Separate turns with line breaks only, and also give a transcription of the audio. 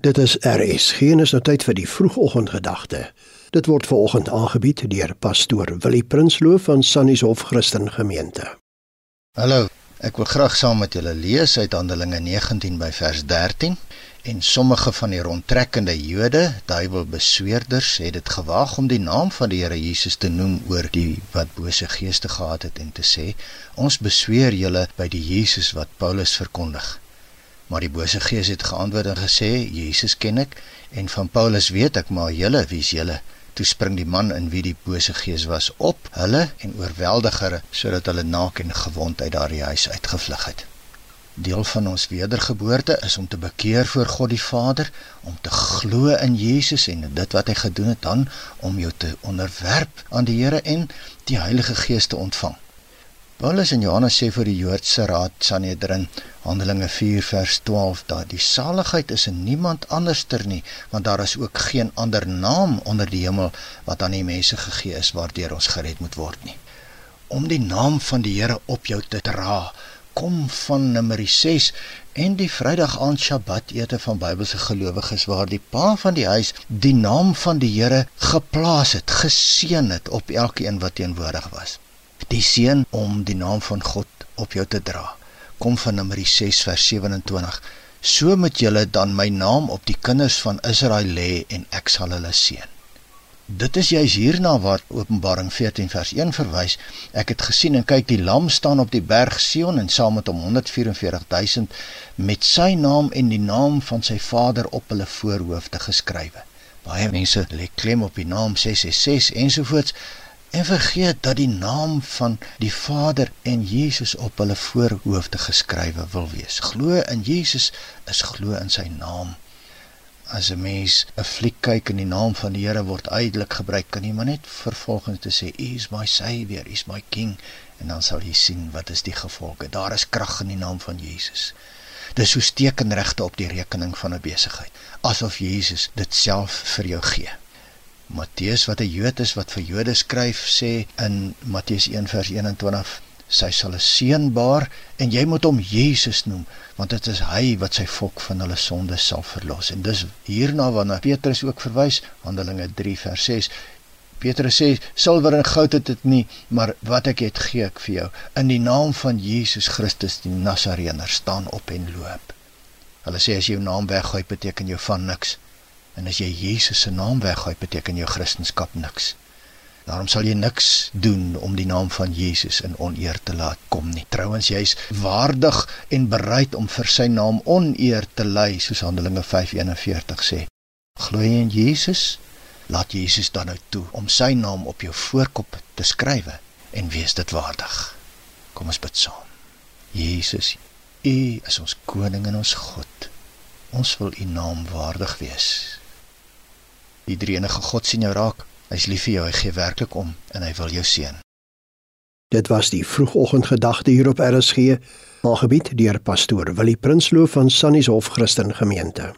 Dit is RS. Geen is nou tyd vir die vroegoggendgedagte. Dit word veraloggend aangebied deur pastoor Willie Prinsloo van Sannieshof Christen Gemeente.
Hallo, ek wil graag saam met julle lees uit Handelinge 19 by vers 13. En sommige van die rondtrekkende Jode, duiwelbesweerders, het dit gewaag om die naam van die Here Jesus te noem oor die wat bose geeste gehad het en te sê: "Ons besweer julle by die Jesus wat Paulus verkondig." Maar die bose gees het geantwoord en gesê: "Jesus ken ek en van Paulus weet ek, maar julle, wie's julle?" Toe spring die man in wie die bose gees was op hulle en oorweldig hulle sodat hulle naak en gewond uit daardie huis uitgevlug het. Deel van ons wedergeboorte is om te bekeer voor God die Vader, om te glo in Jesus en dit wat hy gedoen het dan om jou te onderwerp aan die Here en die Heilige Gees te ontvang. Paulus en Johannes sê vir die Joodse raad Sanhedrin Handelinge 4 vers 12 dat die saligheid is in niemand anderster nie want daar is ook geen ander naam onder die hemel wat aan die mense gegee is waardeur ons gered moet word nie. Om die naam van die Here op jou te dra kom van Numeri 6 en die Vrydag aand Sabbat ete van Bybelse gelowiges waar die pa van die huis die naam van die Here geplaas het, geseën het op elkeen wat teenwoordig was die seën om die naam van God op jou te dra. Kom van Numeri 6 vers 27. So moet julle dan my naam op die kinders van Israel lê en ek sal hulle seën. Dit is juis hierna wat Openbaring 14 vers 1 verwys. Ek het gesien en kyk die lam staan op die berg Sion en saam met hom 144000 met sy naam en die naam van sy Vader op hulle voorhoofde geskrywe. Baie mense lê klem op die naam 666 ensovoorts en vergeet dat die naam van die Vader en Jesus op hulle voorhoofde geskrywe wil wees. Glo in Jesus is glo in sy naam. As 'n mens 'n fliek kyk en die naam van die Here word uitelik gebruik, kan jy maar net vervolgens te sê, "He is my savior, he is my king." En dan sal jy sien wat is die gevolge. Daar is krag in die naam van Jesus. Dis so stekenregte op die rekening van 'n besigheid, asof Jesus dit self vir jou gee. Matteus wat 'n Jood is wat vir Jode skryf sê in Matteus 1 vers 21 sy sal 'n seun baar en jy moet hom Jesus noem want dit is hy wat sy volk van hulle sondes sal verlos. En dis hierna waarna Petrus ook verwys Handelinge 3 vers 6 Petrus sê silwer en goud het dit nie maar wat ek het gee ek vir jou. In die naam van Jesus Christus die Nasareëner staan op en loop. Hulle sê as jy jou naam weggooi beteken jou van niks En as jy Jesus se naam weggooi, beteken jou Christendom niks. Daarom sal jy niks doen om die naam van Jesus in oneer te laat kom nie. Trouwens jy's waardig en bereid om vir sy naam oneer te ly, soos Handelinge 5:41 sê. Glo jy in Jesus? Laat Jesus dan nou toe om sy naam op jou voorkop te skrywe en wees dit waardig. Kom ons bid saam. Jesus, U is ons koning en ons God. Ons wil U naam waardig wees. Die Drie-enige God sien jou raak. Hy's lief vir jou, hy gee werklik om en hy wil jou seën.
Dit was die vroegoggendgedagte hier op RSG, aangebied deur pastoor Willie Prinsloo van Sannieshof Christen Gemeente.